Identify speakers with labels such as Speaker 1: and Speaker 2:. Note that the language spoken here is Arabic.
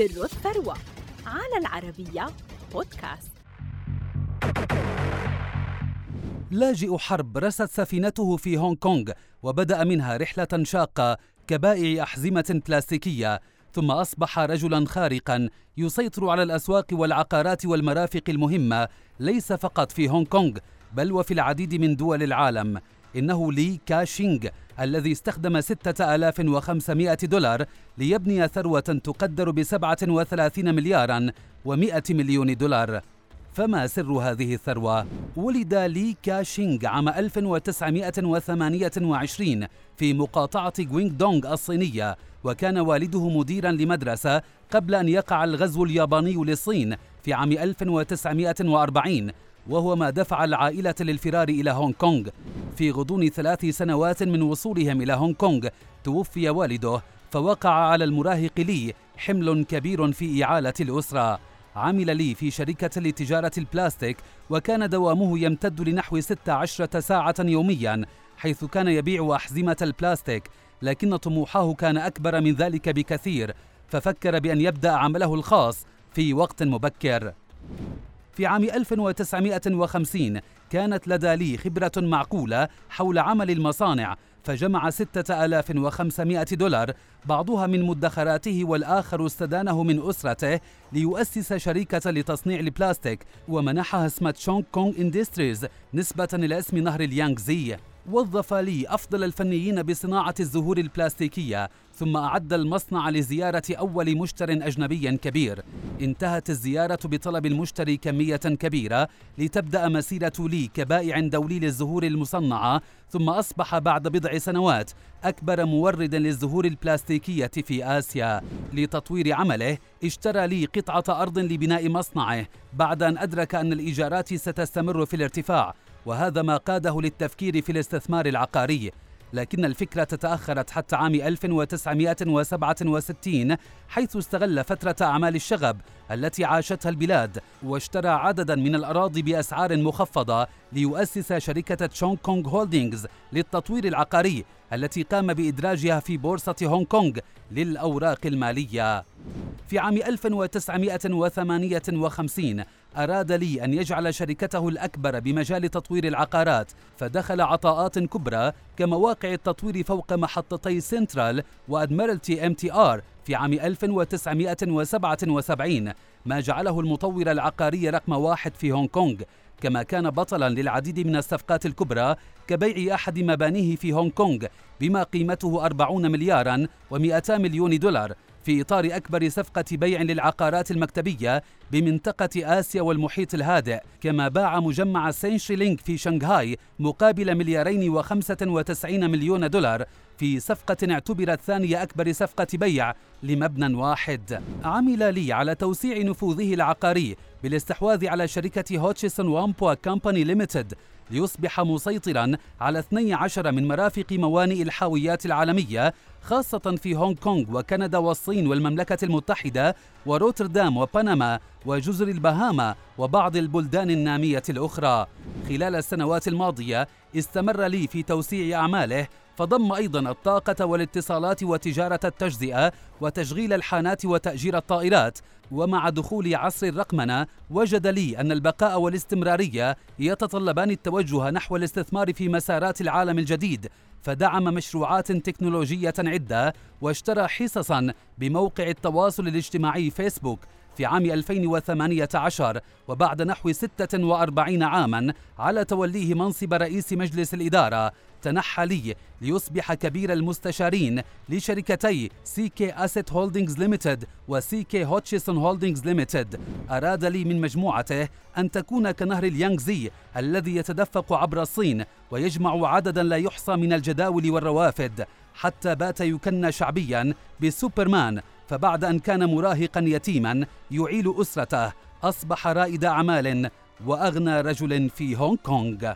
Speaker 1: سر الثروة على العربية بودكاست.
Speaker 2: لاجئ حرب رست سفينته في هونغ كونغ وبدأ منها رحلة شاقة كبائع أحزمة بلاستيكية ثم أصبح رجلا خارقا يسيطر على الأسواق والعقارات والمرافق المهمة ليس فقط في هونغ كونغ بل وفي العديد من دول العالم. إنه لي كاشينغ الذي استخدم 6500 دولار ليبني ثروة تقدر ب 37 مليارا و100 مليون دولار فما سر هذه الثروة؟ ولد لي كاشينغ عام 1928 في مقاطعة غوانغ دونغ الصينية وكان والده مديرا لمدرسة قبل أن يقع الغزو الياباني للصين في عام 1940 وهو ما دفع العائلة للفرار إلى هونغ كونغ في غضون ثلاث سنوات من وصولهم إلى هونغ كونغ توفي والده فوقع على المراهق لي حمل كبير في إعالة الأسرة. عمل لي في شركة لتجارة البلاستيك وكان دوامه يمتد لنحو 16 ساعة يوميا حيث كان يبيع أحزمة البلاستيك لكن طموحه كان أكبر من ذلك بكثير ففكر بأن يبدأ عمله الخاص في وقت مبكر. في عام 1950 كانت لدى لي خبرة معقولة حول عمل المصانع فجمع 6500 دولار بعضها من مدخراته والآخر استدانه من أسرته ليؤسس شركة لتصنيع البلاستيك ومنحها اسم تشونغ كونغ Industries نسبة إلى اسم نهر اليانغزي. وظف لي أفضل الفنيين بصناعة الزهور البلاستيكية ثم أعد المصنع لزيارة أول مشتر أجنبي كبير. انتهت الزيارة بطلب المشتري كمية كبيرة لتبدأ مسيرة لي كبائع دولي للزهور المصنعة ثم أصبح بعد بضع سنوات أكبر مورد للزهور البلاستيكية في آسيا. لتطوير عمله اشترى لي قطعة أرض لبناء مصنعه بعد أن أدرك أن الإيجارات ستستمر في الارتفاع. وهذا ما قاده للتفكير في الاستثمار العقاري. لكن الفكرة تأخرت حتى عام 1967 حيث استغل فترة أعمال الشغب التي عاشتها البلاد واشترى عددا من الأراضي بأسعار مخفضة ليؤسس شركة تشونغ كونغ Holdings للتطوير العقاري التي قام بإدراجها في بورصة هونغ كونغ للأوراق المالية. في عام 1958 أراد لي أن يجعل شركته الأكبر بمجال تطوير العقارات فدخل عطاءات كبرى كمواقع التطوير فوق محطتي سنترال وأدميرالتي MTR في عام 1977 ما جعله المطور العقاري رقم واحد في هونغ كونغ. كما كان بطلا للعديد من الصفقات الكبرى كبيع أحد مبانيه في هونغ كونغ بما قيمته 40 مليارا و200 مليون دولار. في إطار أكبر صفقة بيع للعقارات المكتبية بمنطقة آسيا والمحيط الهادئ كما باع مجمع سينشيلينغ في شنغهاي مقابل مليارين وخمسة وتسعين مليون دولار في صفقة اعتبرت ثاني أكبر صفقة بيع لمبنى واحد. عمل لي على توسيع نفوذه العقاري بالاستحواذ على شركة هوتشيسون وامبوا Company Limited ليصبح مسيطرا على 12 من مرافق موانئ الحاويات العالمية خاصة في هونغ كونغ وكندا والصين والمملكة المتحدة وروتردام وبنما وجزر البهاما وبعض البلدان النامية الأخرى. خلال السنوات الماضية استمر لي في توسيع أعماله فضم أيضا الطاقة والاتصالات وتجارة التجزئة وتشغيل الحانات وتأجير الطائرات. ومع دخول عصر الرقمنة وجد لي أن البقاء والاستمرارية يتطلبان التوجه نحو الاستثمار في مسارات العالم الجديد. فدعم مشروعات تكنولوجية عدة واشترى حصصا بموقع التواصل الاجتماعي فيسبوك. في عام 2018 وبعد نحو 46 عاما على توليه منصب رئيس مجلس الإدارة تنحى لي ليصبح كبير المستشارين لشركتي CK Asset Holdings Limited و CK هوتشيسون Holdings Limited أراد لي من مجموعته أن تكون كنهر اليانغزي الذي يتدفق عبر الصين ويجمع عددا لا يحصى من الجداول والروافد حتى بات يكنى شعبيا بسوبرمان فبعد أن كان مراهقا يتيما يعيل أسرته أصبح رائد أعمال وأغنى رجل في هونغ كونغ.